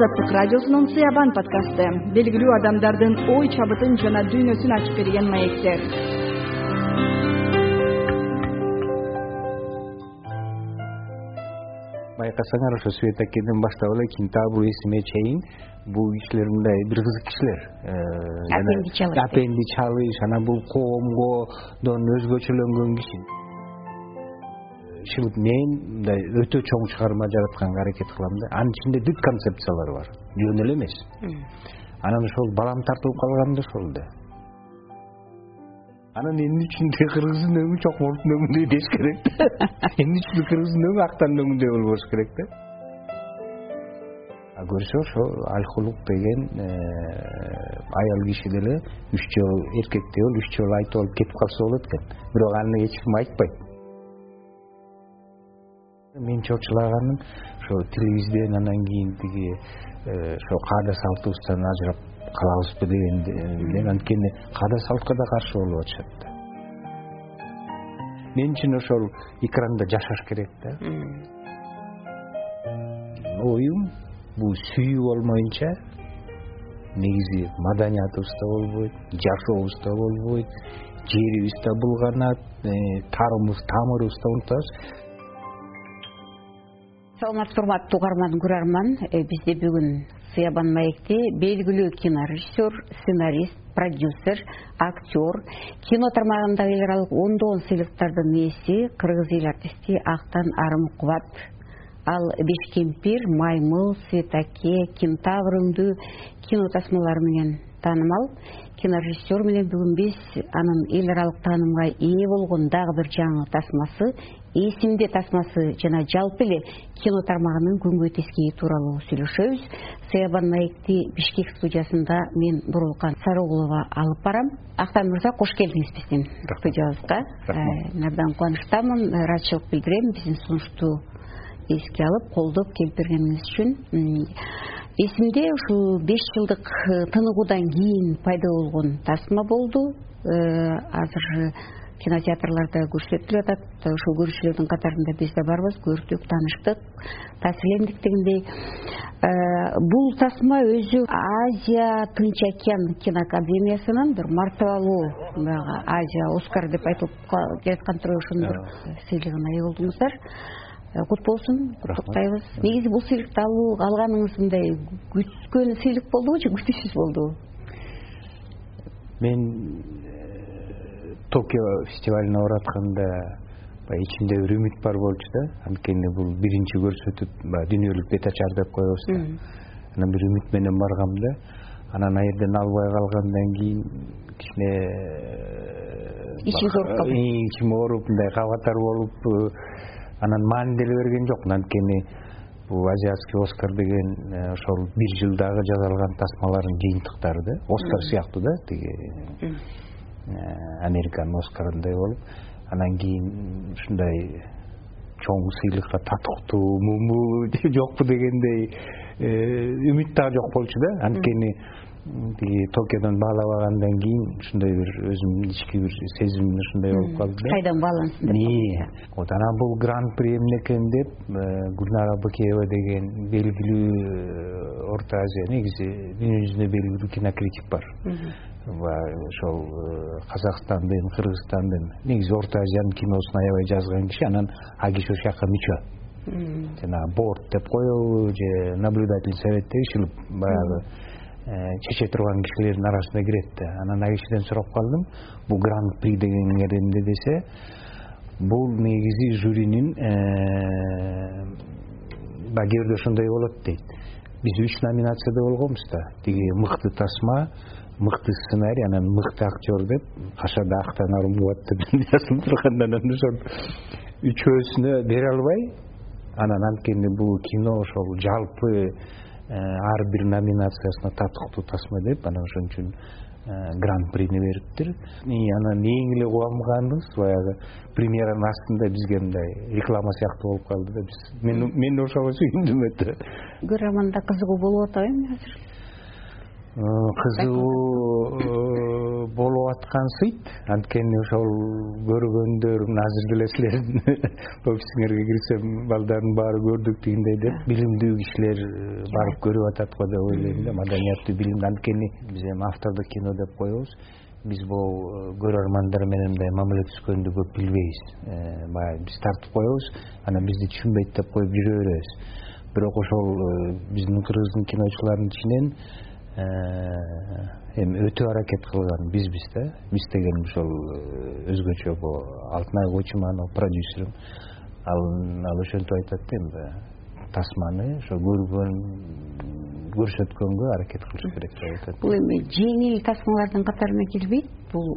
азаттык радиосунун сыябан подкасты. Белгилүү адамдардын ой чабытын жана дүйнөсүн ачып берген маектер. Байкасаңар ошо свет акеден баштап эле кентабрь эсиме чейин бул кишилер мындай бир кызык кишилер. Апенди чалыш апенди чалыш анан бул коомгодон өзгөчөлөнгөн киши ушул мен мындай өтө чоң чыгарма жаратканга аракет кылам да. Анын ичинде бүт концепциялар бар. Жөн эле эмес анан ошол балам тартылып калган да ошол да. Анан эмне үчүн кыргыздын өңү чокмордун өңүндөй деш керек да. Эмне үчүн кыргыздын өңү актандын өңүндөй болбош керек да. Көрсө ошол альхулук деген э, аял киши деле үч жолу эркектей болуп үч жолу айтып алып кетип калса болот экен. Бирок аны эч ким айтпайт мен чочулаганым ошо тилибизден анан кийин тиги э, ошо каада салтыбыздан ажырап калабызбы дегенден анткени каада салтка да каршы болуп атышат да. Мен үчүн ошол экранда жашаш керек да. Оюм бул сүйүү болмоюнча негизи маданиятыбыз да болбойт жашообуз да болбойт жерибиз да булганат э, тамырыбыз да унутабыз саламатсызбы урматтуу угарман көрөрман э, бизде бүгүн сыябан маекте белгилүү кинорежиссер сценарист продюсер актер. Кино тармагындагы эл аралык ондогон сыйлыктардын ээси кыргыз эл артисти актан арым кубат ал бешкемпир маймыл свет аке кентавр өңдүү кино тасмалары менен таанымал кинорежиссер менен бүгүн биз анын эл аралык таанымга ээ болгон дагы бир жаңы тасмасы эсимде тасмасы жана жалпы эле кино тармагынын күнгөй тескейи тууралуу сүйлөшөбүз. Сыябан маекти бишкек студиясында мен бурулкан сарыгулова алып барам. Актан мырза кош келдиңиз биздин студиябызга. Мен абдан кубанычтамын ыраазычылык билдирем. Биздин сунушту эске алып колдоп келип бергениңиз үчүн эсимде ушул беш жылдык э, тыныгуудан кийин пайда болгон тасма болду. Э, азыр кинотеатрларда көрсөтүлүп жатат ошол көрүүчүлөрдүн катарында биз да барбыз көрдүк тааныштык таасирлендик дегендей э, бул тасма өзү азия тынч океан киноакадемиясынын бир мартабалуу баягы азия оскар деп айтылып келаткан туруп ошонун бир сыйлыгына ээ болдуңуздар э, кут болсун куттуктайбыз негизи бул сыйлыкты алуу алганыңыз мындай күткөн сыйлык болдубу же күтүүсүз болдубу мен токио фестивалине баратканда баягы ичимде бир үмүт бар болчу да. Анткени бул биринчи көрсөтүп баягы дүйнөлүк бет ачар деп коебуз да. Анан бир үмүт менен баргам да. Анан ал жерден албай калгандан кийин кичине ичиңиз ооруп калды ичим ооруп мындай кабатар болуп анан маани деле берген жокмун анткени бул азиатский оскар деген э, ошол бир жылдагы жасалган тасмалардын жыйынтыктары да оскар сыяктуу да тиги Э, американын оскарындай болуп анан кийин ушундай чоң сыйлыкка татыктууму жокпу дегендей э, үмүт дагы жок болчу да. Анткени тиги токиодон баалабагандан кийин ушундай бир өзүмдүн ички бир сезим ушундай болуп калды да. Кайдан баалансын деп вот анан бул гран при эмне экен деп э, гүлнара быкеева деген белгилүү орто азия негизи дүнү жүзүндө белгилүү кинокритик бар. Баягы ошол э, казакстандын кыргызстандын негизи орто азиянын киносун аябай жазган киши анан ал киши ошол жанагы борд деп коебу же наблюдательный советтеги ушул баягы э, чече турган кишилердин арасына кирет да. Анан ал кишиден сурап калдым. Бул гран при дегениңер эмне десе бул негизи жюринин э, баягы кээ бирде ошондой болот дейт. Биз үч номинацияда болгонбуз да. Тиги мыкты тасма мыкты сценарий анан мыкты актер деп кашада актан арымбубат деп жазылып турганда анан ошол үчөөсүнө бере албай анан анткени бул кино ошол жалпы э, ар бир номинациясына татыктуу тасма деп анан ошон үчүн э, гран прини бериптир анан эң эле кубанганыбыз баягы премьеранын астында бизге мындай реклама сыяктуу болуп калды да биз. Мен ошого сүйүндүм өтө көрөрманда кызыгуу болуп атабы эми азыр? Кызыгуу э, болуп аткан сыйт анткени ошол көргөндөр мына азыр деле силердин офисиңерге кирсем балдардын баары көрдүк дегендей деп билимдүү кишилер э, барып көрүп атат го деп ойлойм да маданияттуу билимдүү. Анткени биз эми автордук кино деп коебуз. Биз могу э, көрөрмандар менен мындай мамиле түзгөндү көп билбейбиз. Баягы биз тартып коебуз. Анан бизди түшүнбөйт деп коюп жүрө беребиз. Бирок ошол биздин кыргыздын киночуларынын ичинен эми өтө аракет кылган бизбиз да. Биз деген ошол э, өзгөчө могу алтынай койчуманова продюсерим ал ошентип айтат да эми тасманы ошо көргөн көрсөткөнгө аракет кылыш керек деп айтат. Бул эми жеңил тасмалардын катарына кирбейт бул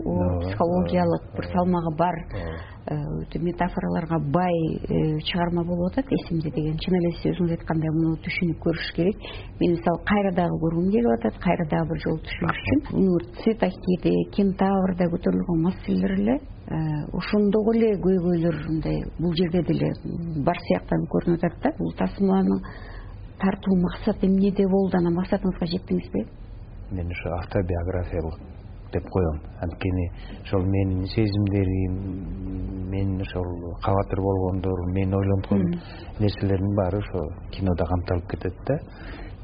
психологиялык бир салмагы бар. Э, өтө метафораларга бай э, чыгарма болуп атат. Эсимде деген чын эле сиз өзүңүз айткандай муну түшүнүп көрүш керек. Мен мисалы кайра дагы көргүм келип атат. Кайра дагы бир жолу түшүнүш үчүн. Цветокиде кентаврда көтөрүлгөн маселелер эле э, ошондогу эле көйгөйлөр мындай бул жерде деле бар сыяктуу көрүнүп атат да. Бул тасманы тартуу максаты эмнеде болду анан максатыңызга жеттиңизби? Мен ошо автобиографиялык деп коем. Анткени ошол менин сезимдерим мен ошол кабатыр болгондор мен ойлонткон нерселердин баары ошо кинодо камтылып кетет да.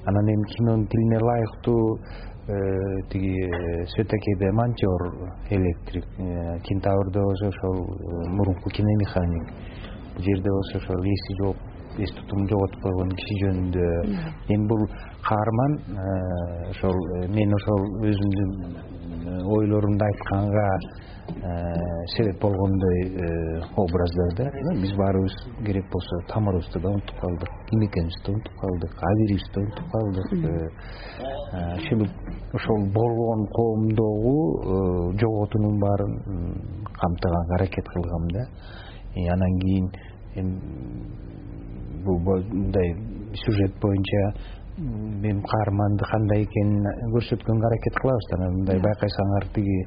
Анан эми кинонун тилине ылайыктуу э, тиги э, светокейде монтер электрик э, кентаврда болсо ошол мурунку киномеханик. Бул жерде болсо ошол эси жок эс тутумун жоготуп койгон киши жөнүндө. Эми бул каарман ошол мен ошол өзүмдүн ойлорумду айтканга э, себеп болгондой э, образдар да. Биз баарыбыз керек болсо тамырыбызды да унутуп калдык ким экенибизди да унутуп калдык абийибизди да унутуп калдык э, ошол болгон коомдогу жоготуунун баарын камтыганга аракет кылгам да. Анан кийин эми бул мындай сюжет боюнча эми каарманды кандай экенин көрсөткөнгө аракет кылабыз да. Анан мындай байкасаңар тиги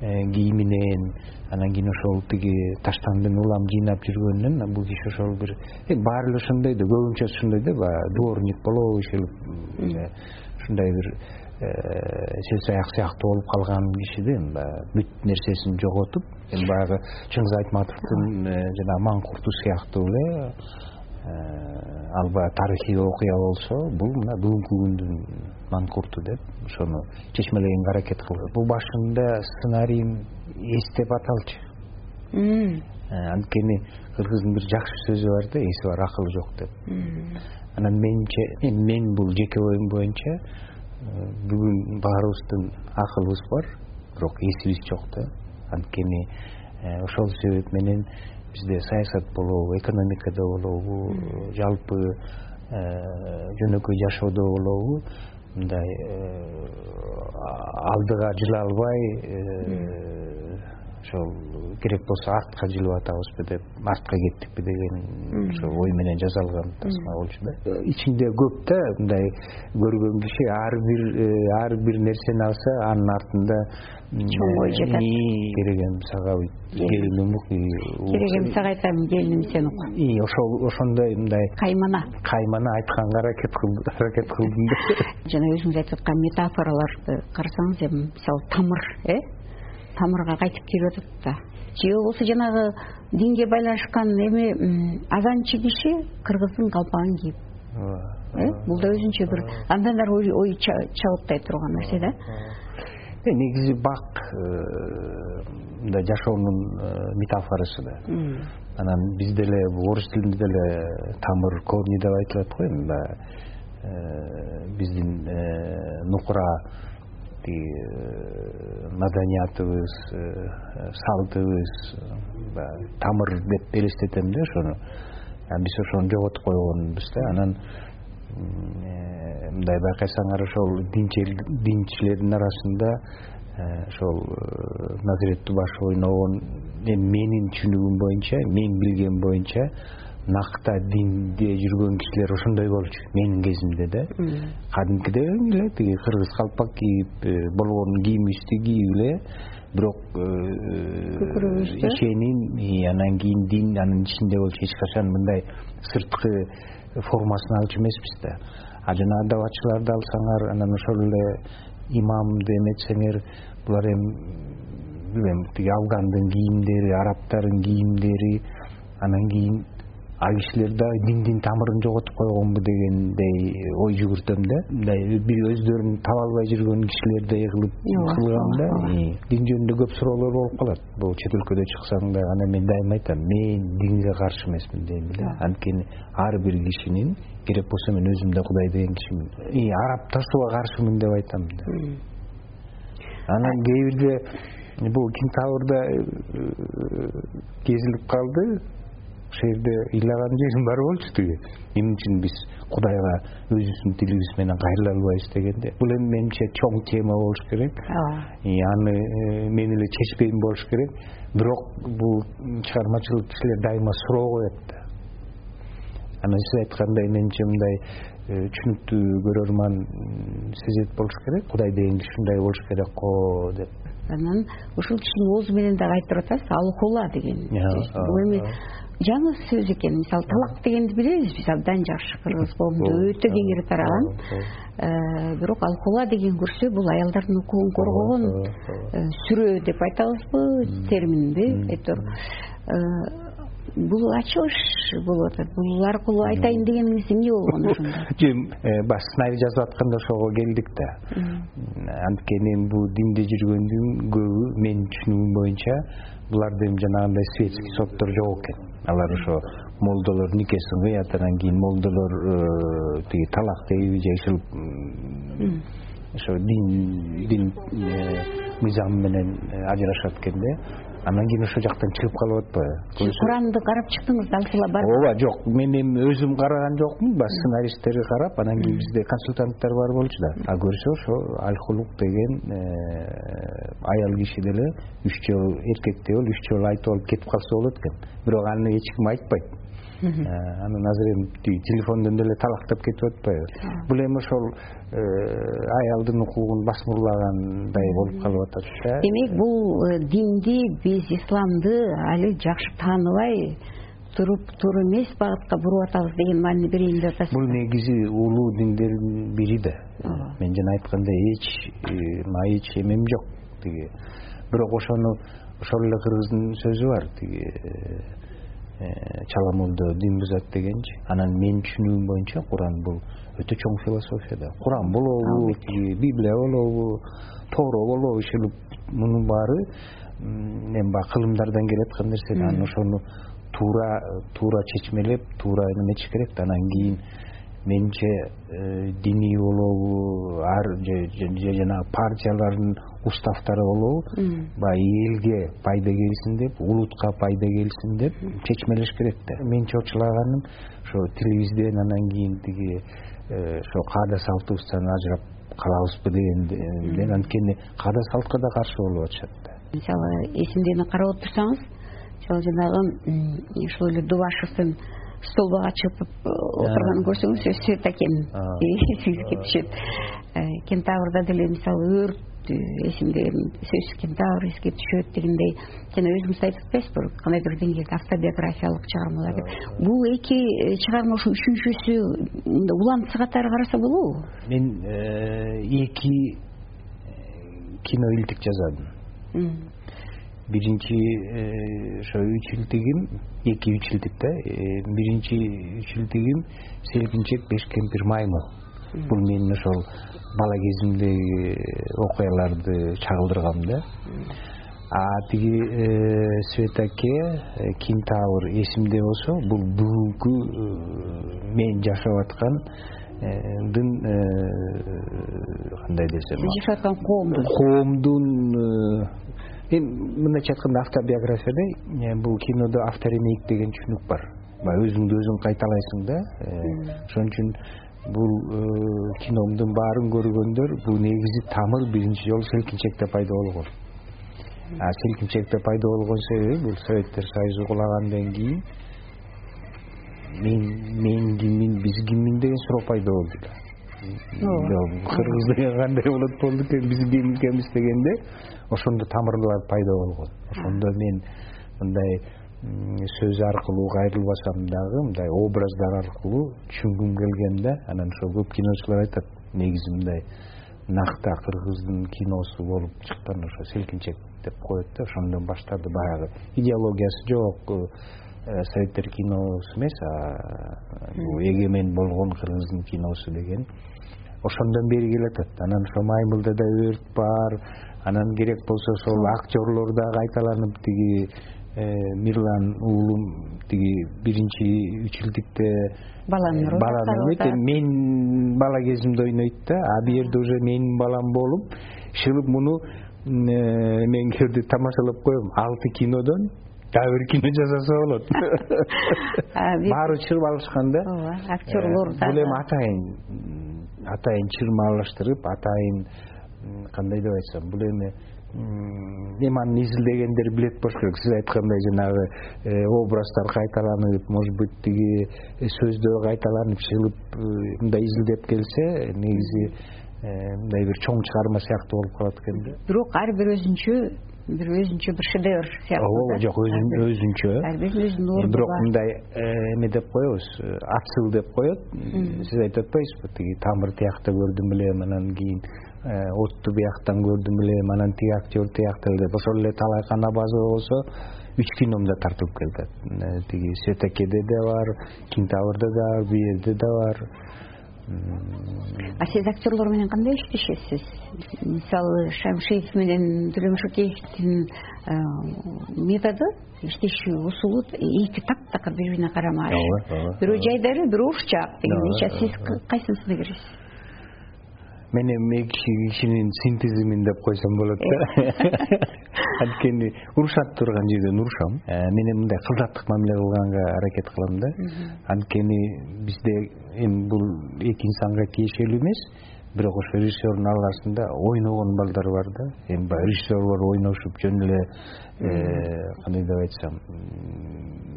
э, кийиминен анан кийин ошол тиги таштандын улам жыйнап жүргөнүнөн бул киши ошол бир эми баары эле ошондой да көбүнчөсү ошондой да баягы дворник болобу иши ушундай бир э, селсаяк сыяктуу болуп калган киши да эми баягы бүт нерсесин жоготуп эми баягы чыңгыз айтматовдун э, жанагы маңкурту сыяктуу эле ал баягы тарыхый окуя болсо бул мына бүгүнкү күндүн манкурту деп ошону чечмелегенге аракет кылды. Бул башында сценарийим эстеп аталчу э, анткени кыргыздын бир жакшы сөзү бар да эси бар акылы жок деп. Анан менимче эми менин бул жеке оюм боюнча э, бүгүн баарыбыздын акылыбыз бар бирок эсибиз жок да. Анткени э, ошол себеп менен бизде саясат болобу экономикада болобу жалпы э, жөнөкөй жашоодо болобу. Мындай э, алдыга жыла албай э, ошол керек болсо артка жылып атабызбы деп артка кеттикпи деген ошол ой менен жасалган тасма болчу да. Ичинде көп да мындай көргөн киши ар бир ар бир нерсени алса анын артында чоң ой жатат. керегем сага келиним ук керегем сага айтам келиним сен ук. Ошол ошондой мындай каймана. Каймана айтканга аракет аракет кылдым да. Жана өзүңүз айтып аткан метафораларды карасаңыз эми мисалы тамыр э тамырга кайтып келип атат да. Же болбосо жанагы динге байланышкан эми азанчы киши кыргыздын калпагын кийип. Э бул да өзүнчө бир андан ары ой чабыттай турган нерсе да. Негизи бак э, мындай жашоонун э, метафорасы да. Анан биз деле орус тилинде деле тамыр корни деп айтылат го эми баягы э, биздин нукура тиги маданиятыбыз салтыбыз баягы тамыр деп элестетем да ошону биз ошону жоготуп койгонбуз да. Анан мындай байкасаңар ошол динчилердин арасында э, ошол э, назиреттүү баш ойногон эми менин түшүнүгүм боюнча мен билгем боюнча накта динде жүргөн кишилер ошондой болчу менин кезимде да. Кадимкиден эле тиги кыргыз калпак кийип э, болгон кийимибизди кийип эле бирок ишеним анан кийин дин анын ичинде болчу эч качан мындай сырткы формасын алчу эмеспиз да. А жана адабатчыларды алсаңар анан ошол эле имамды эметсеңер булар эми билбейм тиги афгандын кийимдери арабтардын кийимдери анан кийин ал кишилер дагы диндин тамырын жоготуп койгонбу дегендей ой жүгүртөм да. Мындай бир өздөрүн таба албай жүргөн кишилердей кылып кылгам да. дин жөнүндө көп суроолор болуп калат. Бул чет өлкөдө чыксаң да анан мен дайыма айтам. Мен динге каршы эмесмин дейм да. Анткени ар бир кишинин керек болсо мен өзүм да кудай деген кишимин арабташууга каршымын деп айтам да. Анан кээ бирде бул кентаврда э, кезилип калды ошол жерде ыйлаган жерим бар болчу тиги. Эмне үчүн биз кудайга өзүбүздүн тилибиз менен кайрыла албайбыз дегенде. Бул эми менимче чоң тема болуш керек. Ооба. Аны э, мен эле чечпейм болуш керек. Бирок бул чыгармачылык кишилер дайыма суроо коет да. Анан сиз айткандай менимче мындай э, түшүнүктүү көрөрман сезет болуш керек. Кудай деген киши ушундай болуш керек го деп. Анан ушул кишинин оозу менен дагы айтып атасыз алхула деген бул эми жаңы сөз экен мисалы талак дегенди билебиз. Биз абдан жакшы кыргыз коомунда өтө кеңири тараган. э, бирок алхула деген көрсө бул аялдардын укугун коргогон э, сүрө деп айтабызбы терминби әйтеуир э, бул ачылыш болуп атат. Бул аркылуу айтайын дегениңиз эмне болгон ошондо? Баягы сценарий жазып атканда ошого келдик да. Анткени бул динде жүргөндүн көбү менин түшүнүгүм боюнча буларда эми жанагындай светский соттор жок экен алар ошо молдолор никесин кыят анан кийин молдолор э, тиги талак дейби же ушул ошо дин дин э, мыйзамы менен э, ажырашат экен да анан кийин ошол жактан чыгып калып атпайбы. Куранды карап чыктыңыз да бар. Ооба жок. Мен эми өзүм караган жокмун баягы сценаристтерди карап анан кийин бизде консультанттар бар болчу да. А көрсө ошо альхулук деген э, аял киши деле үч жолу эркекте болуп үч жолу айтып алып кетип калса болот экен. Бирок аны эч ким айтпайт анан азыр эми тиги телефондон деле талактап кетип атпайбы. Бул эми ошол э, аялдын укугун басмырлагандай болуп калып атат да. Демек бул э, динди биз исламды али жакшы тааныбай туруп туура эмес багытка буруп атабыз деген маанини берейин деп атасыз бул негизи улуу диндердин бири да. Мен жана айткандай эч эч эмем жок тиги. Бирок ошону ошол эле кыргыздын сөзү бар тиги. Э, чала молдо дин бузат дегенчи. Анан менин түшүнүгүм боюнча куран бул өтө чоң философия да куран болобу библия болобу тооро болобу ушул мунун баары эми баягы кылымдардан келаткан нерсе да. Анан ошону туура туура чечмелеп туура неметиш керек да. Анан кийин менимче э, диний болобу ар же жанагы партиялардын уставдары болобу баягы элге пайда келсин деп улутка пайда келсин деп чечмелеш керек да. Менин чорчулаганым ошо тилибизден анан кийин тиги э, ошо каада салтыбыздан ажырап калабызбы дегенден анткени каада салтка да каршы болуп атышат да. Мисалы эсимдени карап отурсаңыз мисалы жанагы ушул эле дубашевдин столбогу ачып отурганын көрсөңүз экен. Эсиңизге түшөт. Э, кентаврда деле мисалы өрт эсимде сөзсүз кентавр эске түшөт дегендей. Жана өзүңүз айтып атпайсызбы кандайдыр бир деңгээлде автобиографиялык чыгармалар деп бул эки э, чыгарма ушул үчүнчүсү улантысы катары караса болобу мен э, эки кино илтик жазадым. Биринчи ошо үч илтигим эки үч илтик да. Биринчи үч илтигим селкинчек беш кемпир маймыл бул менин ошол бала кезимдеги окуяларды чагылдыргам да. А тиги э, свет аке э, кентавр эсимде болсо бул бүгүнкү э, мен жашап аткандын кандай десем жашап аткан коомдун. Коомдун эми мындайча айтканда автобиографияда бул кинодо авторемейк деген түшүнүк бар. Баягы өзүңдү өзүң кайталайсың да ошон үчүн бул э, киномдун баарын көргөндөр бул негизи тамыр биринчи жолу селкинчекте пайда болгон. А селкинчекте пайда болгон себеби бул советтер союзу кулагандан кийин мен мен киммин биз киммин деген суроо пайда болду да. Кыргыз деген кандай болот болду экен биз ким экенбиз дегенде ошондо тамырлар пайда болгон. Ошондо мен мындай сөз аркылуу кайрылбасам дагы мындай образдар аркылуу түшүнгүм келген да. Анан ошо көп киночулар айтат негизи мындай накта кыргыздын киносу болуп чыккан ошо селкинчек деп коет да ошондон баштады баягы. Идеологиясы жок э, советтер киносу эмес бул эгемен болгон кыргыздын киносу деген. Ошондон бери келатат. Анан ошо маймылда да өрт бар анан керек болсо ошол актерлор да кайталанып тиги мирлан уулум тиги биринчи үч баланын ролун баланы ойнойт менин бала кезимде ойнойт да. А бул жерде уже менин балам болуп чыгып муну эмеңерди тамашалап коем. Алты кинодон дагы бир кино жасаса болот. Баары чырып алышкан да. Ооба актерлор э, бул эми атайын атайын чырмаалаштырып атайын кандай деп айтсам бул эми эми изилдегендер билет болуш керек. Сиз айткандай жанагы э, образдар кайталанып может быть тиги э, сөздөр кайталанып чыгылып мындай изилдеп келсе негизи мындай бир чоң чыгарма сыяктуу болуп калат экен да. Бирок ар бир өзүнчө бир өзүнчө бир шедевр сыяктуу ооба жок өзүнчө. ар биринин өзүнүн орду бирок мындай э, эме деп коебуз отсыл деп коет. Сиз айтып атпайсызбы тиги тамыр тиякта көрдүм элем анан кийин. э, отту бияктан көрдүм элем анан тиги актер тиякта деп. Ошол эле талай канабазова болсо үч киномда тартылып келатат э, тиги светакеде да бар кентаврда да бар бул жерде да бар а сиз актерлор менен кандай иштешесиз? Мисалы шамшиев менен шокеевдин э, методу иштешүү усулу эки таптакыр бири бирине карама ооба ооба бирөө жайдары бирөө ушчаак дегендей сейчас сиз кайсынысына киресиз мен эми эки кишинин синтезимин деп койсом болот да. Анткени урушат турган жерден урушам. Э, мен эми мындай кылдаттык мамиле кылганга аракет кылам да. Анткени бизде эми бул эки инсанга тиешелүү эмес. Бирок ошо режиссердун арасында ойногон балдар бар да. Эми баягы режиссерлор ойношуп жөн эле э, кандай деп айтсам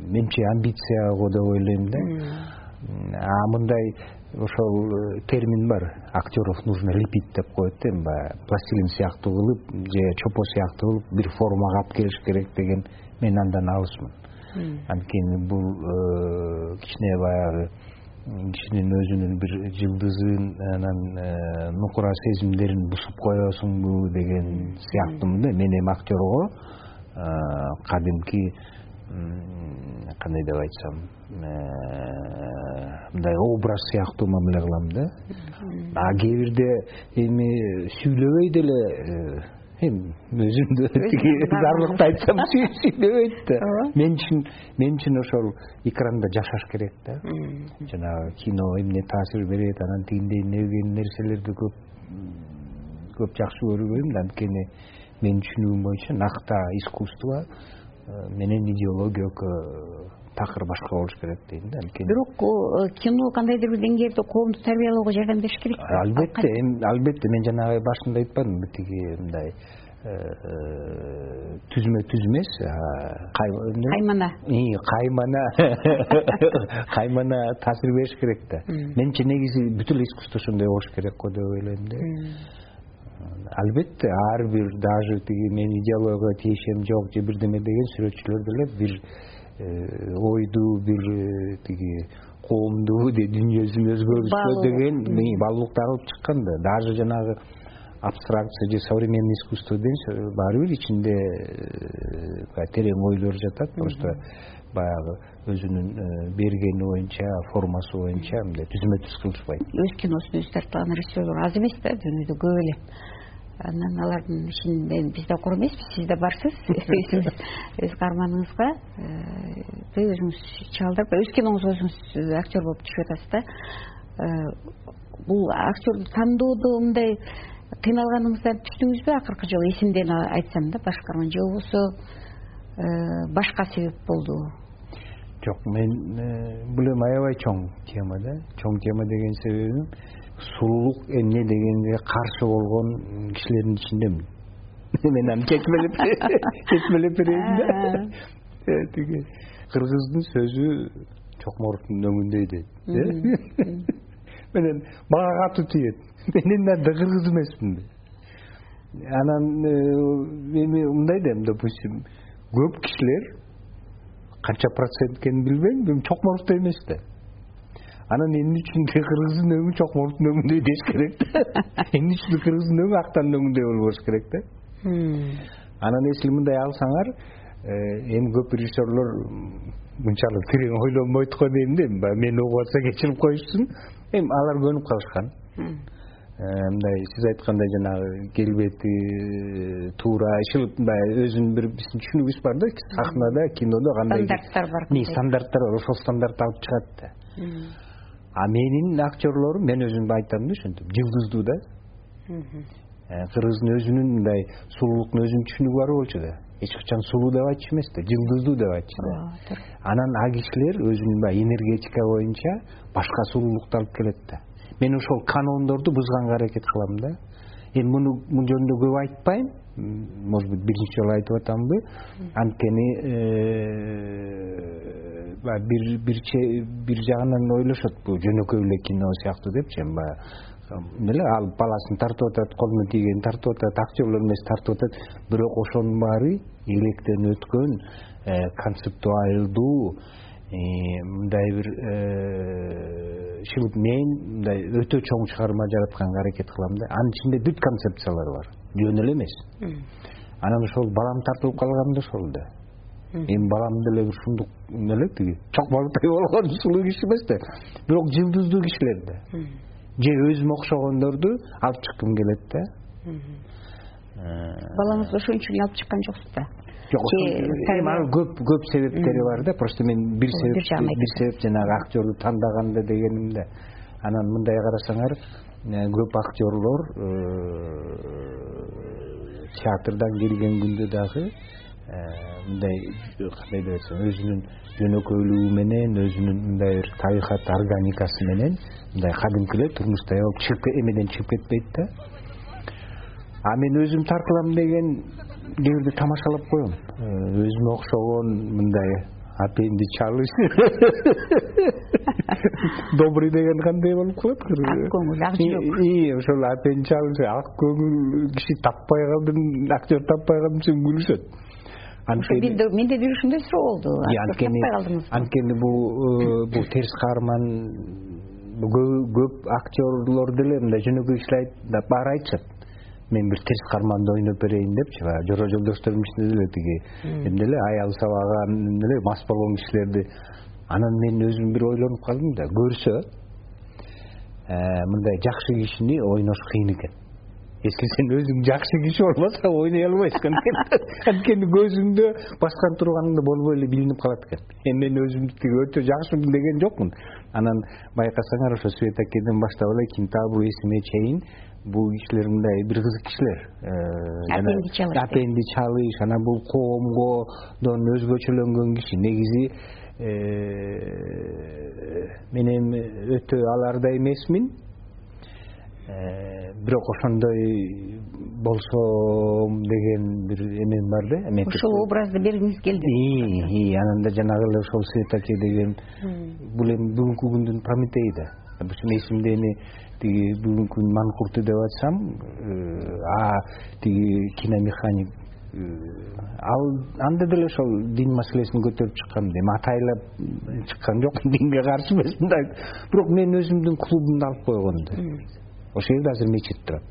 менимче амбиция го деп ойлойм да мындай ошол э, термин бар. Актеров нужно лепить деп коет да эми баягы. Пластилин сыяктуу кылып же чопо сыяктуу кылып бир формага алып келиш керек деген мен андан алысмын анткени бул э, кичине баягы кишинин өзүнүн бир жылдызын анан э, нукура сезимдерин бузуп коесуңбу деген сыяктуумун да. Мен эми актерго кадимки кандай деп айтсам мындай образ сыяктуу мамиле кылам да? А кээ бирде эми сүйлөбөй деле э, эми өзүмдү тиги зарлыктуу айтсам сүйлөбөйт да. Мен үчүн мен үчүн ошол экранда жашаш керек да. Жанагы кино эмне таасир берет анан тигиндей деген нерселерди көп көп жакшы көрбөйм да. Анткени менин түшүнүгүм боюнча накта искусство э, менен идеология экөө такыр башка болуш керек дейм да анткени бирок э, кино кандайдыр бир деңгээлде коомду тарбиялоого жардам керек? Албетте албетте. мен жанагы башында айтпадымбы тиги мындай э, түзмө түз эмес каймана. Каймана. Каймана таасир бериш керек да. Менимче негизи бүт эле искусство ошондой болуш керек го деп ойлойм да албетте ар бир даже тиги мен идеологияга тиешем жок же бирдеме деген сүрөтчүлөр деле бир Э, ойду бир э, тиги коомду дүйнөсүн өзгөртсө деген баалуулукту алып чыккан да. Даже жанагы абстракция же современный искусство деймиз баары бир ичинде э, терең ойлор жатат. Просто баягы өзүнүн бергени боюнча формасы боюнча мындай түзмө түз кылышпайт. Өз киносун өзү тартпаган режиссерлор аз эмес да дүйнөдө көп эле. Анан алардын ичинде биз да кур эмеспиз сиз да барсыз. Өз каарманыңызга э, өзүңүз чалдырып өз киноңузга өзүңүз актер болуп түшүп атасыз да. Э, бул актерду тандоодо мындай кыйналганыңыздан түштүңүзбү акыркы жолу эсимден айтсам да башкарма же болбосо э, башка себеп болдубу жок мен бул эми аябай чоң тема да. Чоң тема деген себебим сулуулук эмне дегенге каршы болгон кишилердин ичиндемин мен аны чечмелеп берейин да. Э, тиги. Кыргыздын сөзү чокморовдун өңүндөй дейт э? Менен мага катуу тиет. Мен да кыргыз эмесмин да анан э, эми мындай да эми допустим көп кишилер канча процент экенин билбейм. Эми чокморовдой эмес да. Анан эмне үчүн кыргыздын өңү чокмолдун өңүндөй деш керек да. Эмне үчүн кыргыздын өңү актандын өңүндөй болбош керек да. Анан эсили мындай алсаңар э, эми көп режиссерлор мынчалык терең ойлонбойт го дейм да. Эми баягы мени угуп атса кечирип коюшсун эми алар көнүп калышкан мындай сиз айткандай жанагы келбети туура баягы өзүнүн бир биздин түшүнүгүбүз бар да сахнада кинодо кандай стандарттар бар стандарттар бар ошол стандартты алып чыгат да. А менин актерлорум мен өзүм айтам да ошентип жылдыздуу да. Э, кыргыздын өзүнүн мындай сулуулуктун өзүнүн түшүнүгү бар болчу да. Эч качан сулуу деп айтчу эмес да жылдыздуу деп айтчу да. Анан а кишилер өзүнүн баягы энергетика боюнча башка сулуулукту алып келет да мен ошол канондорду бузганга аракет кылам да. Эми муну бул жөнүндө көп айтпайм. Может быть биринчи жолу айтып атамбы анткени э, баягы бир жагынан ойлошот бул жөнөкөй эле кино сыяктуу депчи эми баягы эмне эле алып баласын тартып атат колуна тийгенин тартып атат актерлор эмеси тартып атат. Бирок ошонун баары электен өткөн э, концептуалдуу мындай бир мен мындай өтө чоң чыгарма жаратканга аракет кылам да. Анын ичинде бүт концепциялар бар. Жөн эле эмес анан ошол балам тартылып калганы да ошол да. Эми балам деле бир ушундук эмне эле тиги чокмолуктай болгон сулуу киши эмес да. Бирок жылдыздуу кишилер да. Же өзүмө окшогондорду алып чыккым келет да. Балаңызды ошон үчүн алып чыккан жоксуз да жок эми анын көп көп себептери бар да. Просто мен бир себеп бир себеп жанагы актерду тандаганда дегеним да анан мындай карасаңар э, көп актерлор э, театрдан келген күндө дагы э, мындай кандай деп айтсам өзүнүн жөнөкөйлүгү менен өзүнүн мындай бир табигат органикасы менен мындай кадимки эле турмуштай болуп чыгып эмеден чыгып кетпейт да. А мен өзүм тартылам деген кээ бирде тамашалап коем э, өзүмө окшогон мындай апенди чалыш добрый деген кандай болуп калат ак көңүл ак жүрөк ошол апенди чалыш ак көңүл киши таппай калдым актер таппай калдым десем күлүшөт. Анткени менде бир ушундай суроо болду. Анткени таппай калдыңызбы анткени бул э, бул терс каарман көп актерлор деле мындай жөнөкөй кишилер баары айтышат мен бир терс каарманды ойноп берейин депчи баягы жора жолдошторумдун ичинде деле тиги. Эмне эле аял сабаган эмне эле мас болгон кишилерди. Анан мен өзүм бир ойлонуп калдым да көрсө э, мындай жакшы кишини ойнош кыйын экен. Если сен өзүң жакшы киши болбосоң ойной албайсың. Анткени көзүңдө баскан турганың болбой эле билинип калат экен. Эми мен өзүмдү тиги өтө жакшымын деген жокмун. Анан байкасаңар ошо свет акеден баштап эле кентавр эсиме чейин бул кишилер мындай бир кызык кишилер. Апенди чалыш апенди чалыш анан бул коомгодон өзгөчөлөнгөн киши. Негизи э, мен эми өтө алардай эмесмин. Э, бирок ошондой болсом деген бир эмем бар да ошол образды бергиңиз келди. Анан да жанагы эле ошол светаке деген бул эми бүгүнкү күндүн прометейи да эсимде эми тиги бүгүнкү манкурту деп айтсам э, а тиги киномеханик э, ал анда деле ошол дин маселесин көтөрүп чыккан эми атайлап чыккан жокмун динге каршы эмесмин да. Бирок мен өзүмдүн клубумду алып койгон да. Ошол жерде азыр мечит турат.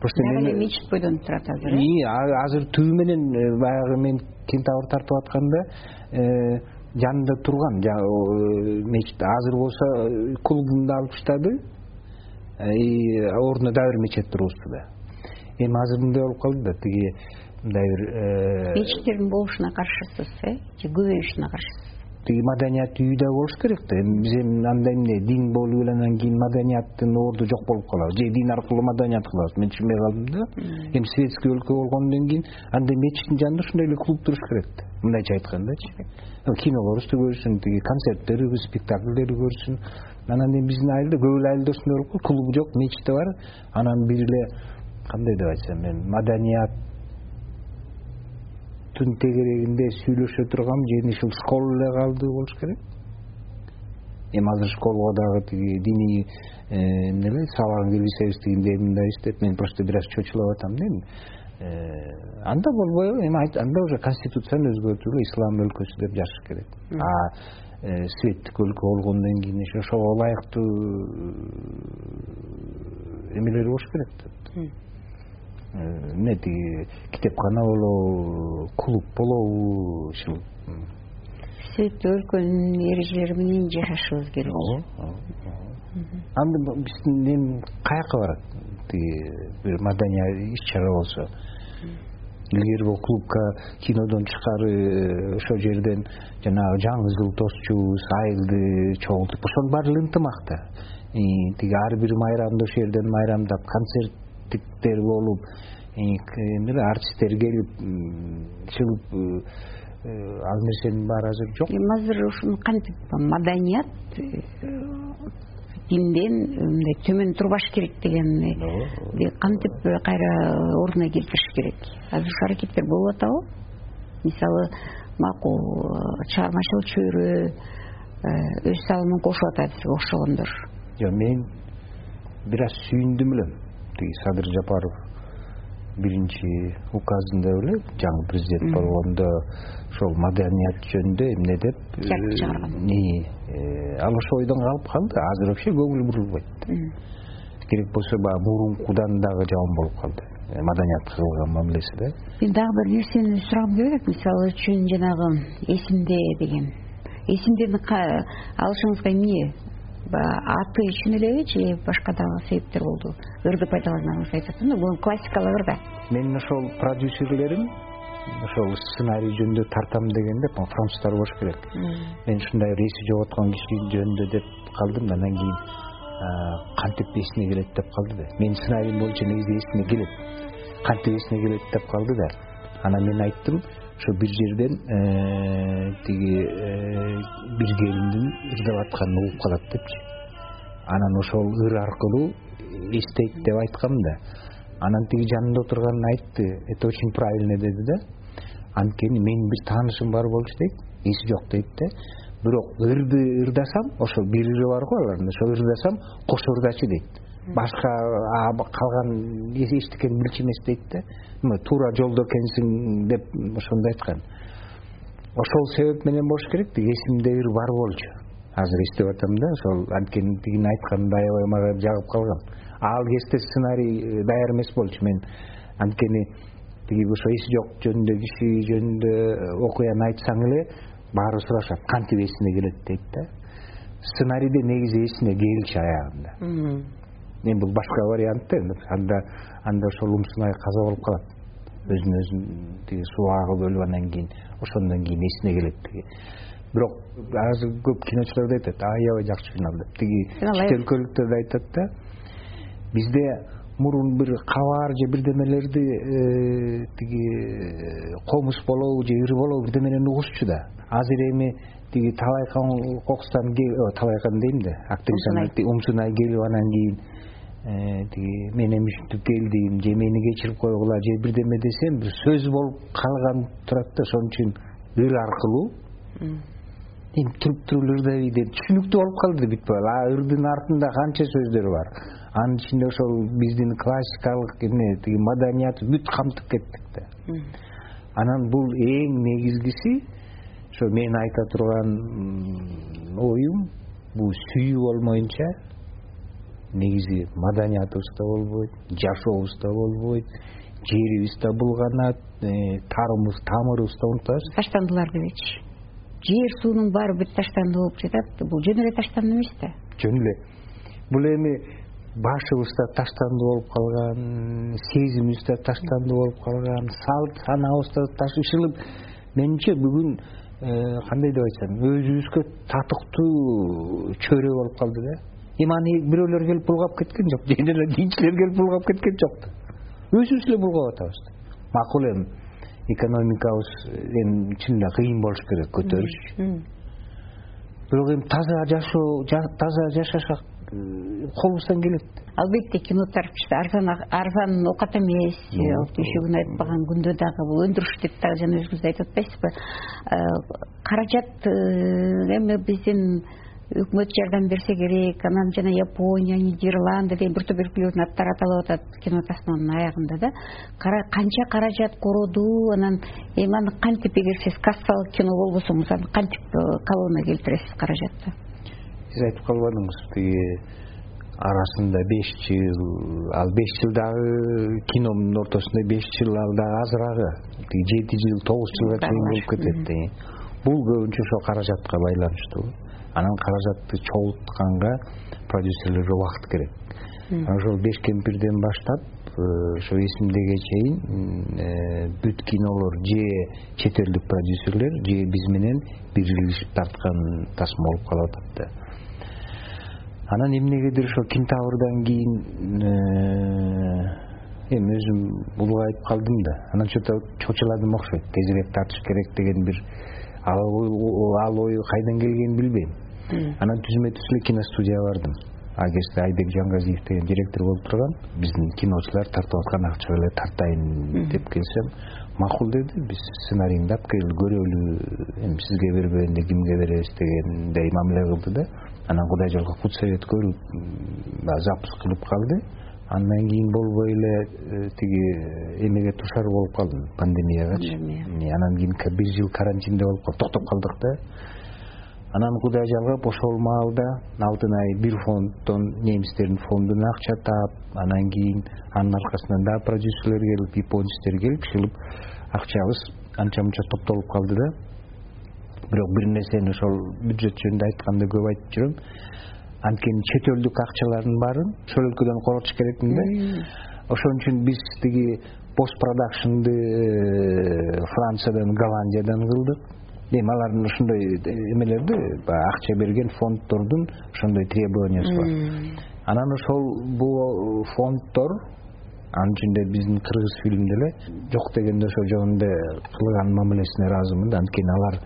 Просто дагы эле мечит бойдон турат азыр э? Азыр түбү менен баягы мен кентавр тартып атканда жанында турган мечит. Азыр болсо клубумду алып таштады ордуна дагы бир мечет тургузду да. Эми азыр мындай болуп калды да тиги мындай бир э, мечиттердин болушуна каршысыз э? Же көбөйүшүнө каршысыз? Тиги маданият үйү да болуш керек да. Эми биз эми андай эмне дин болуп эле анан кийин маданияттын орду жок болуп калабы же дин аркылуу маданият кылабыз. Мен түшүнбөй калдым да. Эми светский өлкө болгондон кийин андай мечиттин жанында ушундай эле клуб туруш керек да. Мындайча айткандачы кинолорубузду көрсүн тиги концерттерибиз спектакльдерди көрсүн анан эми биздин айылда көп эле айылда калды. Клубу жок мечити бар. Анан бир эле кандай деп айтсам эми маданияттын тегерегинде сүйлөшө турган жени ушул школа эле калды болуш керек. Эми азыр школго дагы тиги диний э, эмне эле сабагын киргизсебиз тигиндей мындайбыз деп мен просто бир аз чочулап атам да эми. Э, анда болбойбу эми анда уже конституцияны өзгөртүп эле ислам өлкөсү деп жазыш керек. А светтик өлкө болгондон кийин еще ошого ылайыктуу эмелери болуш керек да. Эмне тиги китепкана болобу клуб болобу ушул светтик өлкөнүн эрежелери менен жашашыбыз керек. Ооба анда биздин эми каяка барат? Тиги бир маданий иш чара болсо илгери бул клубка кинодон тышкары э, ошол жерден жанагы жаңы жыл тосчубуз айылды чогултуп ошонун баары эле ынтымак да тиги ар бир майрамды ошол жерден майрамдап концерттиктер болуп эле артисттер келип чыгып э, э, ал нерсенин баары азыр жок. Эми азыр ушуну кантип маданият динден мындай төмөн турбаш керек дегени кантип кайра ордуна келтириш керек. Азыр ушул аракеттер болуп атабы. Мисалы макул э, чыгармачыл чөйрө э, өз салымын кошуп атат сизге окшогондор. Жок мен бир аз сүйүндүм элем тиги садыр жапаров биринчи указында беле жаңы президент болгондо ошол маданият жөнүндө эмне деп э, чыгарган. э, ал ошол ойдон калып калды. Азыр вообще көңүл бурулбайт. Керек болсо баягы мурункудан дагы жаман болуп калды. Э, маданиятка кылган мамилеси да. Мен дагы бир нерсени сурагым келип атат мисалы үчүн жанагы эсимде деген. Эсимдерди алышыңызга эмне аты үчүн элеби же башка дагы себептер болду? Ырды пайдаланганыңызды айтып атам да бул классикалык ыр да. Менин ошол продюсерлерим ошол сценарий жөнүндө тартам дегенде француздар болуш керек. Мен ушундай эси жоготкон киши жөнүндө деп калдым да анан кийин кантип эсине келет деп калды да. Менин сценариим боюнча негизи эсине келет кантип эсине келет деп калды да. Анан мен айттым ошо бир жерден э, тиги э, бир келиндин ырдап атканын угуп калат депчи. Анан ошол ыр аркылуу эстейт деп айткам да. Анан тиги жанында отурган айтты. Это очень правильно деди да. Анткени менин бир таанышым бар болчу дейт эси жок дейт да. Бирок ырды ырдасам ошол бир ыры бар го алардын ошол ырдасам кошо ырдачу дейт башка калган эчтекени билчү эмес дейт да. Туура жолдо экенсиң деп ошондой айткан. Ошол себеп менен болуш керек тиги эсимде ыр бар болчу. Азыр эстеп атам да ошол анткени тигинин айтканын аябай мага жагып калган. Ал кезде сценарий э, даяр эмес болчу мен. Анткени тиги ошо эси жок жөнүндө киши жөнүндө э, окуяны айтсаң эле баары сурашат. Кантип эсине келет дейт да. Сценарийде негизи эсине келчү аягында эми бул башка вариант да анда анда ошол умсунай каза болуп калат. Өзүн өзү тиги суу агып өлүп анан кийин ошондон кийин эсине келет тиги. Бирок азыр көп киночулар да айтат аябай жакшы финал деп. Тиги чет өлкөлүктөр да айтат да бизде мурун бир кабар же бирдемелерди э, тиги комуз болобу же ыр болобу бирдеменени угушчу да. Азыр эми тиги талайкан кокустан талайкан дейм да актрисаны умсунай келип анан кийин э, тиги мен эми ушинтип келдим же мени кечирип койгула же бирдеме десем бир сөз болуп калган турат да ошон үчүн ыр аркылуу эми туруп туруп ырдайбы деп түшүнүктүү болуп калды бүт баы а ырдын артында канча сөздөр бар? Анын ичинде ошол биздин классикалык эмне тиги маданият бүт камтып кеттик да. Анан бул эң негизгиси ошо менин айта турган оюм бул сүйүү болмоюнча негизи маданиятыбыз да болбойт жашообуз да болбойт жерибиз да булганат э, тамырыбыз да унутабыз таштандылар дебечи. Жер суунун баары бүт таштанды болуп жатат. Бул жөн эле таштанды эмес да. Жөн эле бул эми башыбыз да таштанды болуп калган сезимибиз да таштанды болуп калган салт санаабыз да ташышылып менимче бүгүн э, кандай деп айтсам өзүбүзгө татыктуу чөйрө болуп калды да эми аны бирөөлөр келип булгап кеткен жок. Жөн эле динчилер келип булгап кеткен жок. Да өзүбүз эле булгап атабыз да. Макул эми экономикабыз эми чын эле кыйын болуш керек көтөрүш. Бирок эми таза жашоо таза жашашак э, колубуздан келет. Албетте кино тарыхчы арзан арзан оокат эмес. Иши күнү айтпаган күндө дагы бул өндүрүш деп дагы жана өзүңүз айтып атпайсызбы? Э, каражат э, эми биздин өкмөт жардам берсе керек анан жана япония нидерланды деген бир топ өлкөлөрдүн аттары аталып атат кино тасманын аягында да. Канча каражат короду анан эми аны кантип эгер сиз кассалык кино болбосоңуз аны кантип э, колонна келтиресиз каражатты? Сиз айтып калбадыңыз тиги арасында беш жыл ал беш жыл дагы кинонун ортосунда беш жыл ал дагы азыраагы тиги жети жыл тогуз жылга чейин болуп кетет бул көбүнчө ошол каражатка байланыштуу анан каражатты чогултканга продюсерлерге убакыт керек. Анан ошол беш кемпирден баштап э, ошо эсимдеге чейин э, бүт кинолор же чет элдик продюсерлер же биз менен бирилишип тарткан тасма болуп калып атат да. Анан эмнегедир ошо кентаврдан кийин э, эми өзүм улгайып калдым да. Анан че то чочуладым окшойт. Тезирээк тартыш керек деген бир ал ой кайдан келгенин билбейм анан түзмө түз эле киностудияга бардым агерде айбек жангазиев деген директор болуп турган биздин киночулар тартып аткан акча эле тартайын деп келсем макул деди. Биз сценарийиңди алып кел көрөлү эми сизге бербегенде кимге беребиз дегендей мамиле кылды да. Анан кудай жолго худсовет көрүп баягы запуск кылып калды. Андан кийин болбой эле э, тиги эмеге дуушар болуп калдым пандемиягачы анан кийин бир жыл карантинде болуп калып токтоп калдык да анан кудай жалгап ошол маалда алтын ай бир фонддон немистердин фондуна акча таап анан кийин анын аркасынан дагы продюсерлер келип японецтер келип ушинтип акчабыз анча мынча топтолуп калды да. Бирок бир нерсени ошол бюджет жөнүндө айтканда көп айтып жүрөм. Анткени чет элдик акчалардын баарын ошол өлкөдөн коротуш керекмин да. Ошон үчүн биз тиги пост продакшнды э, франциядан голландиядан кылдык эми алардын ошондой эмелер да баягы акча берген фонддордун ошондой требованиясы бар. Анан ошол бул фонддор анын ичинде биздин кыргыз фильм деле жок дегенде ошо жөнүндө кылган мамилесине ыраазымын да. Анткени алар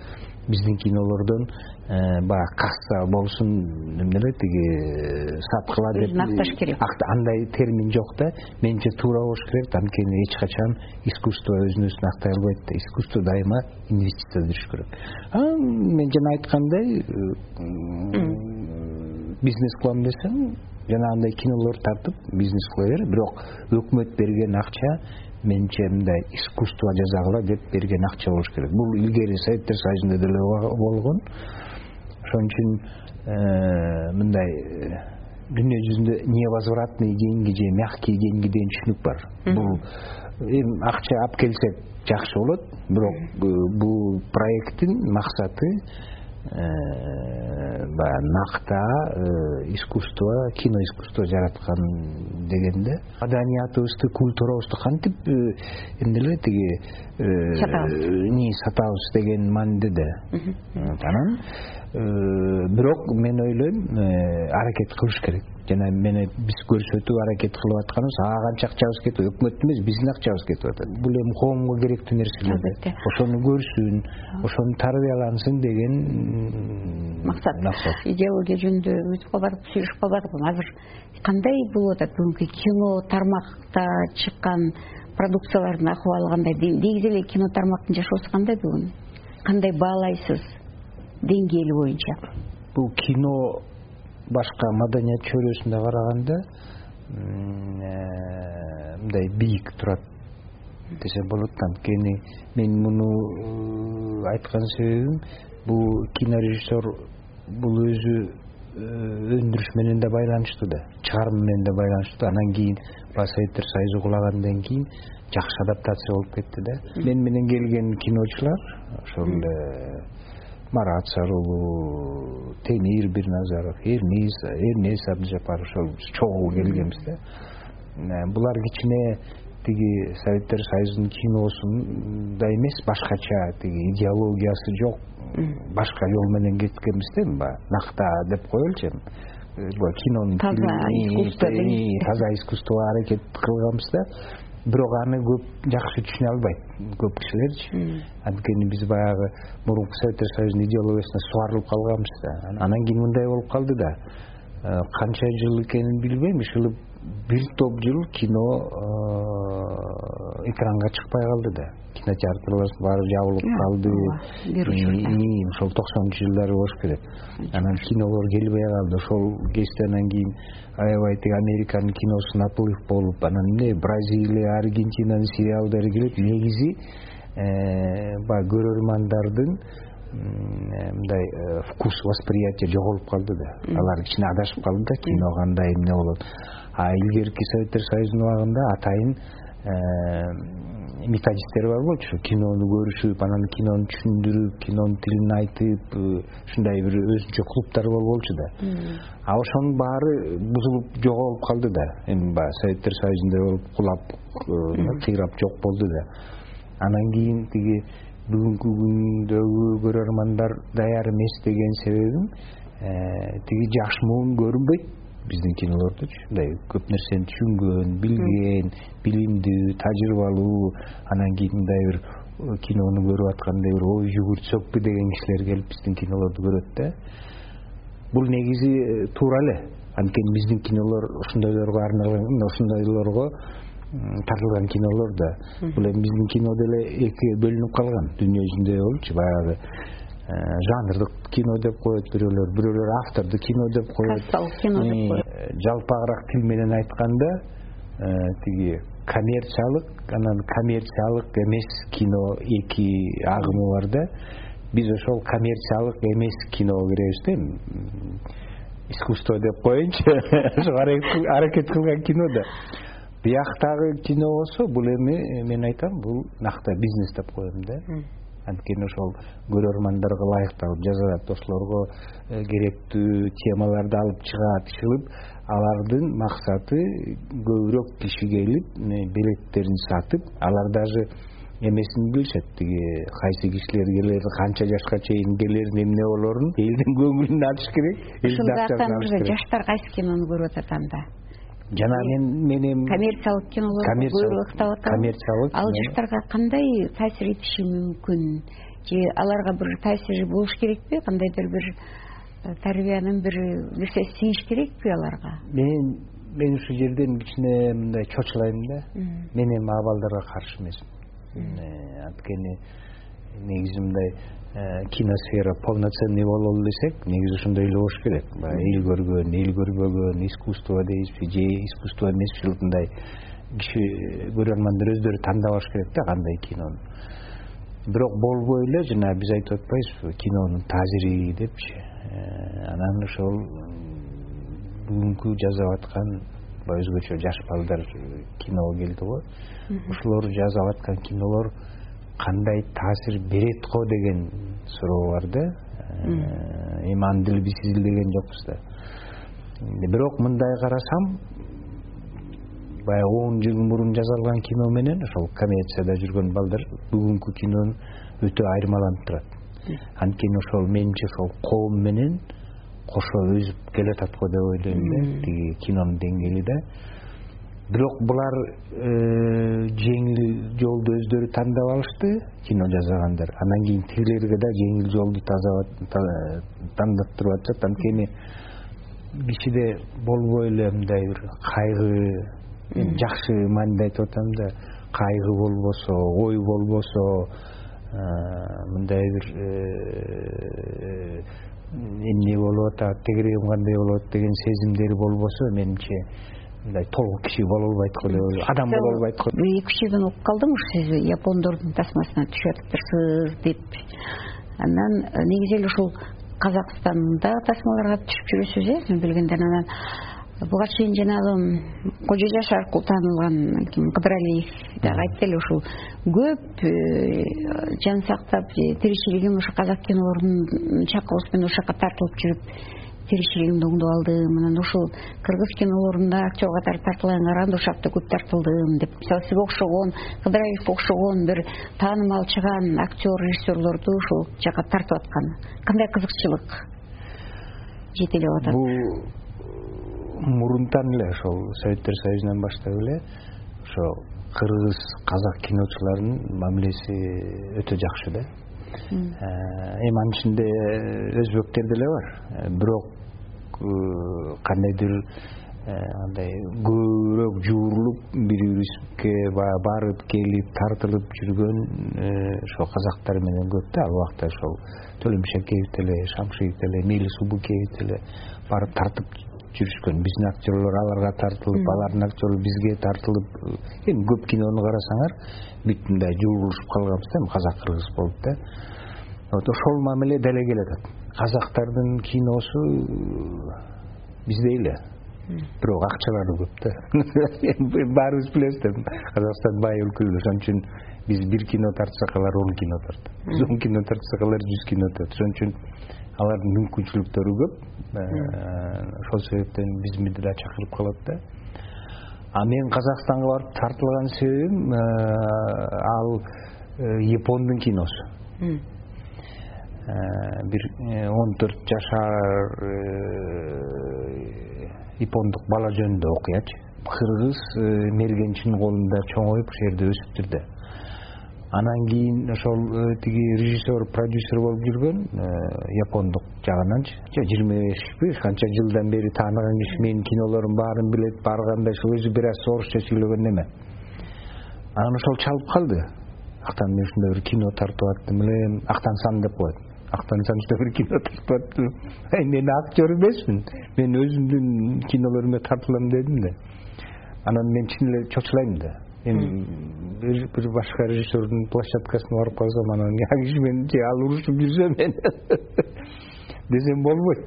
биздин кинолордон э, баягы касса болсун эмне эле тиги э, саткыла деп өзүн акташ керек. андай термин жок да. Менимче туура болуш керек анткени эч качан искусство өзүн өзүн актай албайт да. Искусство дайыма инвестиция бериш керек. Анан мен жана айткандай э, бизнес кылам десең жанагындай кинолорду тартып бизнес кыла бер. Бирок өкмөт берген акча менимче мындай искусство жасагыла деп берген акча болуш керек. Бул илгери советтер союзунда деле болгон ошон үчүн э, мындай э, дүйнө жүзүндө невозвратный деньги же мягкие деньги деген түшүнүк бар. Бул эми акча алып келсек жакшы болот бирок э, бул проекттин максаты баягы нактаа э, искусство кино искусство жараткан дегенде. Маданиятыбызды культурабызды кантип э, эмне эле тиги сатабыз. сатабыз деген мааниде да анан бирок мен ойлойм аракет кылыш керек. Жана мени биз көрсөтүп аракет кылып атканыбыз ага канча акчабыз кетип атат өкмөттүн эмес биздин акчабыз кетип атат. Бул эми коомго керектүү нерселер албетте. Ошону көрсүн ошону тарбиялансын деген максат максат идеология жөнүндө өтүп калбадыкпы сүйлөшүп калбадыкпы азыр кандай болуп атат бүгүнкү кино тармакта чыккан продукциялардын акыбалы кандай? Негизи эле кино тармактын жашоосу кандай бүгүн? Кандай баалайсыз деңгээли боюнча. Бул кино башка маданият чөйрөсүндө караганда э, мындай бийик турат десем болот анткени мен муну э, айткан себебим бул кинорежиссер бул өзү э, өндүрүш менен да байланыштуу да чыгарым менен да байланыштуу анан кийин баягы советтер союзу кулагандан кийин жакшы адаптация болуп кетти да. Мен менен келген киночулар ошол эле марат сарылуу темир бирназаров эрнис эрнес абдыжапаров ошол чогуу келгенбиз да. Э, булар кичине тиги советтер союзунун киносундай эмес башкача тиги идеологиясы жок башка жол менен кеткенбиз да эми баягы нактаа деп коелучу эми кинонун таза искусство таза искусствого аракет кылганбыз да бирок аны көп жакшы түшүнө албайт. Көп кишилерчи анткени биз баягы мурунку советтер союзунун идеологиясына сугарылып калганбыз да. Анан кийин мындай болуп калды да. Э, канча жыл экенин билбейм. Ушул бир топ жыл кино э, экранга чыкпай калды да. Кинотеатрлар баары жабылып калды. ошол токсонунчу жылдары болуш керек. Анан кинолор келбей калды. Ошол кезде анан кийин аябай тиги американын киносу наплыв болуп анан эмне бразилия аргентинанын сериалдары келип негизи э, баягы көрөрмандардын мындай э, вкус восприятие жоголуп калды да. Алар кичине адашып калды да кино кандай эмне болот. А илгерки советтер союзунун убагында атайын э, методисттер бар болчу. Кинону көрүшүп анан кинону түшүндүрүп кинонун тилин айтып э, ушундай бир өзүнчө клубдар болчу да. А ошонун баары бузулуп жоголуп калды да. Эми баягы советтер союзундай болуп кулап кыйрап жок болду да. Анан кийин тиги бүгүнкү күндөгү көрөрмандар даяр эмес деген себебим э, тиги жаш муун көрүнбөйт биздин кинолордочу мындай көп нерсени түшүнгөн билген билимдүү тажрыйбалуу анан кийин мындай бир э, кинону көрүп атканда бир ой жүгүртсөкпү деген кишилер келип биздин кинолорду көрөт да. Бул негизи э, туура эле. Анткени биздин кинолор ошондойлорго арналган ошондойлорго тартылган кинолор да. Бул эми биздин кино деле экиге бөлүнүп калган. Дүйнө жүзүндөй болупчу баягы жанрдык кино деп коет бирөөлөр бирөөлөр автордук кино деп коет. Кассалык кино деп коет. э, жалпагыраак тил менен айтканда э, тиги коммерциялык анан коммерциялык эмес кино эки агымы бар да. Биз ошол коммерциялык эмес киного киребиз да. Эми искусство деп коеюнчу ошого аракет кылган кино да. Бияктагы кино болсо бул эми э, мен айтам бул накта бизнес деп коем да анткени ошол көрөрмандарга ылайыкталып жасалат ошолорго э, керектүү темаларды алып чыгат чыгып алардын максаты көбүрөөк киши келип билеттерин сатып алар даже эмесин билишет. Тиги кайсы кишилер келер канча жашка чейин келер эмне болорун элдин көңүлүн ачыш керек актан мырза жаштар кайсы кинону көрүп атат анда жана мен мен эми коммерциялык көбүрөөк атабы коммерциялык ал жаштарга кандай таасир этиши мүмкүн? Же аларга бир таасири болуш керекпи? Кандайдыр бир э, тарбиянын бир нерсеси сиңиш керекпи аларга? Мен мен ушул жерден кичине мындай чочулайм да. Мен эми а балдарга каршы эмесмин. Э, анткени негизи мындай киносфера полноценный бололу десек негизи ошондой эле болуш керек. Баягы эл көргөн эл көрбөгөн искусство дейбизби же искусство эмес ушундай киши көрөрмандар өздөрү тандап алыш керек да кандай кинону. Бирок болбой эле жана биз айтып атпайбызбы кинонун таасири депчи. Э, анан ошол бүгүнкү жасап аткан баягы өзгөчө жаш балдар киного келди го. Ошолор жасап аткан кинолор кандай таасир берет го деген суроо бар да. Э, эми аны деле биз изилдеген жокпуз да. Бирок мындай карасам баягы он жыл мурун жасалган кино менен ошол коммерцияда жүргөн балдар бүгүнкү кинонун өтө айырмаланып турат. Анткени ошол менимче ошол коом менен кошо өсүп келатат го деп ойлойм да. Тиги кинонун деңгээли да бирок булар э, жеңил жолду өздөрү тандап алышты кино жасагандар анан кийин тигилерге да жеңил жолду тандап туруп атышат анткени кичиде болбой эле мындай бир кайгы жакшы мааниде айтып атам да кайгы болбосо ой болбосо э, мындай бир э, эмне болуп атат тегерегим кандай болот деген сезимдери болбосо менимче мындай толук киши боло албайт го деп адам боло албайт го. эки үч жерден окуп калдым ушу сиз япондордун тасмасына түшүп атыптырсыз деп. Анан э, негизи эле ушул казакстандагы тасмаларга түшүп жүрөсүз э мен билгенден. Анан буга чейин жанагы кожо жашар аркылуу таанылган ким кыдыралиев дагы айтты эле ушул көп э, жан сактап тиричилигин ошо казак кинолорунун чакыруусу менен ошол жака тартылып жүрүп тиричилигимди оңдоп алдым анан ушул кыргыз кинолорунда актер катары тартылганга караганда көп тартылдым деп. Мисалы сизге окшогон кыдыралиевке окшогон бир таанымал чыгаан актер режиссерлорду ушул жака тартып аткан. Кандай кызыкчылык жетелеп атат? Бул мурунтан эле ошол советтер союзунан баштап эле ошо кыргыз казак киночуларынын мамилеси өтө жакшы да. Э, эми анын ичинде өзбектер деле бар. Э, бирок Э, кандайдыр андай көбүрөөк жуурулуп бири бирибизге баягы барып келип тартылып жүргөн ошол казактар менен көп да. Ал убакта ошол төлөм шакеев деле шамшиев деле мелис убукеев деле барып тартып жүрүшкөн. Биздин актерлор аларга тартылып алардын актерлору бизге тартылып эми көп кинону карасаңар бүт мындай жуурулушуп калганбыз да эми казак кыргыз болуп да. Вот ошол мамиле деле келатат казактардын киносу биздей эле. Бирок акчалары көп да. Баарыбыз билебиз да. Казакстан бай өлкө ошон үчүн биз бир кино тартсак алар он кино тартат биз он кино тартсак алар жүз кино тартат ошон үчүн алардын мүмкүнчүлүктөрү көп. Ошол себептен бизди да чакырып калат да. А менин казакстанга барып тартылган себебим ал япондун киносу бир он төрт жашар япондук бала жөнүндө окуячы кыргыз мергенчинин колунда чоңоюп ошол жерде өсүптүр да анан кийин ошол э, тиги режиссер продюсер болуп жүргөн э, япондук жагынанчы жыйырма бешпи канча жылдан бери тааныган киши менин кинолорумдун баарын билет ар кандай өзү бир аз орусча сүйлөгөн неме анан ошол чалып калды. Актан мен ушундай бир кино тартып аттым элем актансан деп коет актансам ушундай бир кино тартып аттым мен актер эмесмин. Мен өзүмдүн кинолорума тартылам дедим да. Анан мен чын эле чочулайм да. Эми бир башка режиссердун площадкасына барып калсам анан ал киши менен же ал урушуп жүрсө мен. Десем болбойт.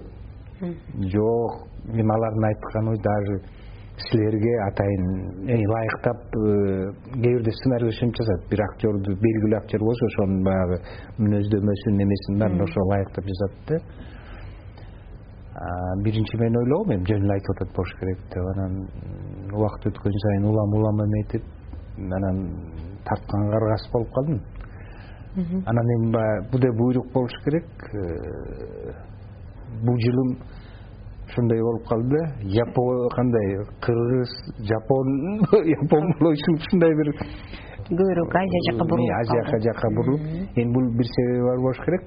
Жок эми алардын айтканы даже силерге атайын ылайыктап э, кээ бирде сценарий ошентип жазат бир актерду белгилүү актер болсо ошонун баягы мүнөздөмөсүн немесин баарын ошого ылайыктап жазат да. Биринчи мен ойлогом эми жөн эле айтып атат болуш керек деп. Анан убакыт өткөн сайын улам улам эметип анан тартканга каргасыз болуп калдым. Анан эми баягы бул да буйрук болуш керек. Э, бул жылым ошондой болуп калды. Да япо кандай? Кыргыз жапон япон болчу ушундай бир көбүрөөк азия жака бурулуп азия жака бурулуп. Эми бул бир себеби бар болуш керек.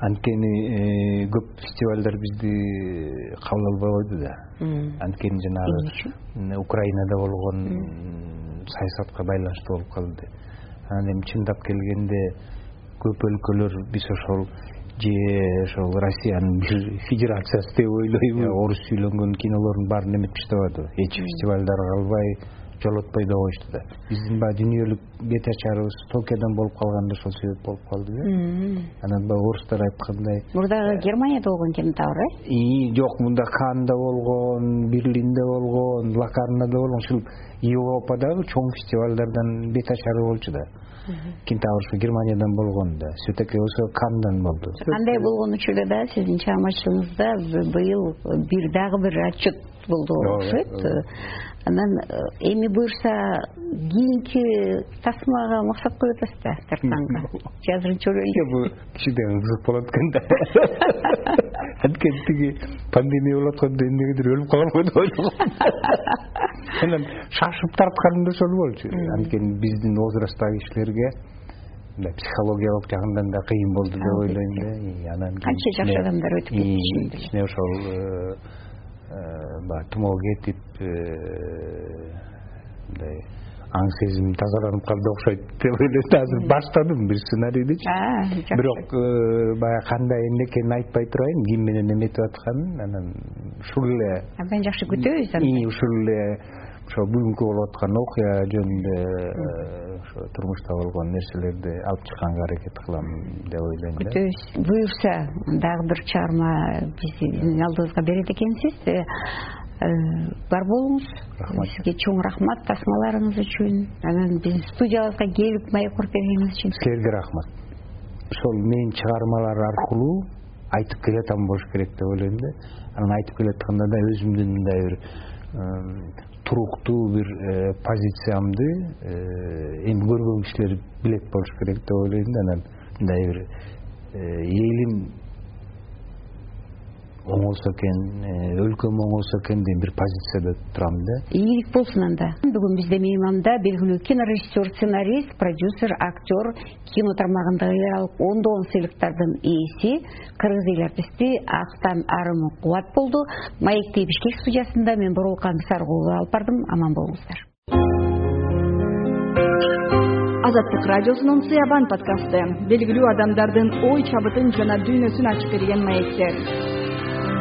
Анткени э, көп фестивалдар бизди кабыл албай койду да. Анткени жанагы украинада болгон саясатка байланыштуу болуп калды. Анан эми чындап келгенде көп өлкөлөр биз ошол же ошол россиянын бир федерациясы деп ойлойбу. Орус сүйлөнгөн кинолордун баарын эметип таштабадыбы эч фестивалдарга албай жолотпой да коюшту да. Биздин баягы дүйнөлүк бет ачарыбыз токиодон болуп калган да ошол себеп болуп калды да. Анан баягы орустар айткандай. Мурдагы германияда болгон кинотавр э жок мында канда болгон берлинде болгон локарнада болгон ушул европадагы чоң фестивалдардан бет ачары болчу да кинотавр ушу германиядан болгон да. Все таки болсо кандан болду. Андай болгон учурда да сиздин чыгармачылыгыңызда быйыл бир дагы бир отчет болду окшойт анан э, эми буюрса кийинки тасмага максат коюп атасыз да тартканга же азырынча өлелү бул кичине ызык болот экен да. Анткени тиги пандемия болуп атканда эмнегедир өлүп калам го деп ойлогом анан шашып тартканым да ошол болчу. Анткени биздин возрасттагы кишилерге мындай психологиялык жагынан да кыйын болду деп ойлойм да. Анан канча жаш адамдар өтүп кетти кичине ошол э, баягы тумоо кетип э, мындай аң сезимим тазаланып калды окшойт деп ойлойм азыр баштадым бир сценариydичи бирок э, баягы кандай эмне экенин айтпай турайын ким менен эметип атканын анан ушул эле абдан жакшы күтөбүз ушул эле ошо бүгүнкү болуп аткан окуя жөнүндө ошо турмушта болгон нерселерди алып чыкканга аракет кылам деп ойлойм да. Күтөбүз буюрса дагы бир чыгарма биздин алдыбызга берет экенсиз. Э, э, бар болуңуз. Рахмат. Сизге чоң рахмат тасмаларыңыз үчүн. Анан биздин студиябызга келип маек уруп бергениңиз үчүн. Силерге рахмат. Ошол менин чыгармалар аркылуу айтып келеаткан болуш керек деп ойлойм да. Анан айтып келатканда да өзүмдүн мындай бир туруктуу бир э, позициямды э, эми көргөн кишилер билет болуш керек деп ойлойм да анан мындай бир э, элим оңолсо экен э, өлкөм оңолсо экен деген бир позицияда турам да. Ийгилик болсун анда. Бүгүн бизде мейманда белгилүү кинорежиссер сценарист продюсер актер кино тармагындагы эл алып ондогон сыйлыктардын ээси кыргыз эл артисти актан арымов кубат болду. Маекти бишкек студиясында мен сарыкулова алып бардым. Аман болуңуздар азаттык радиосунун сыябан подкасты. Белгилүү адамдардын ой чабытын жана дүйнөсүн ачып берген маектер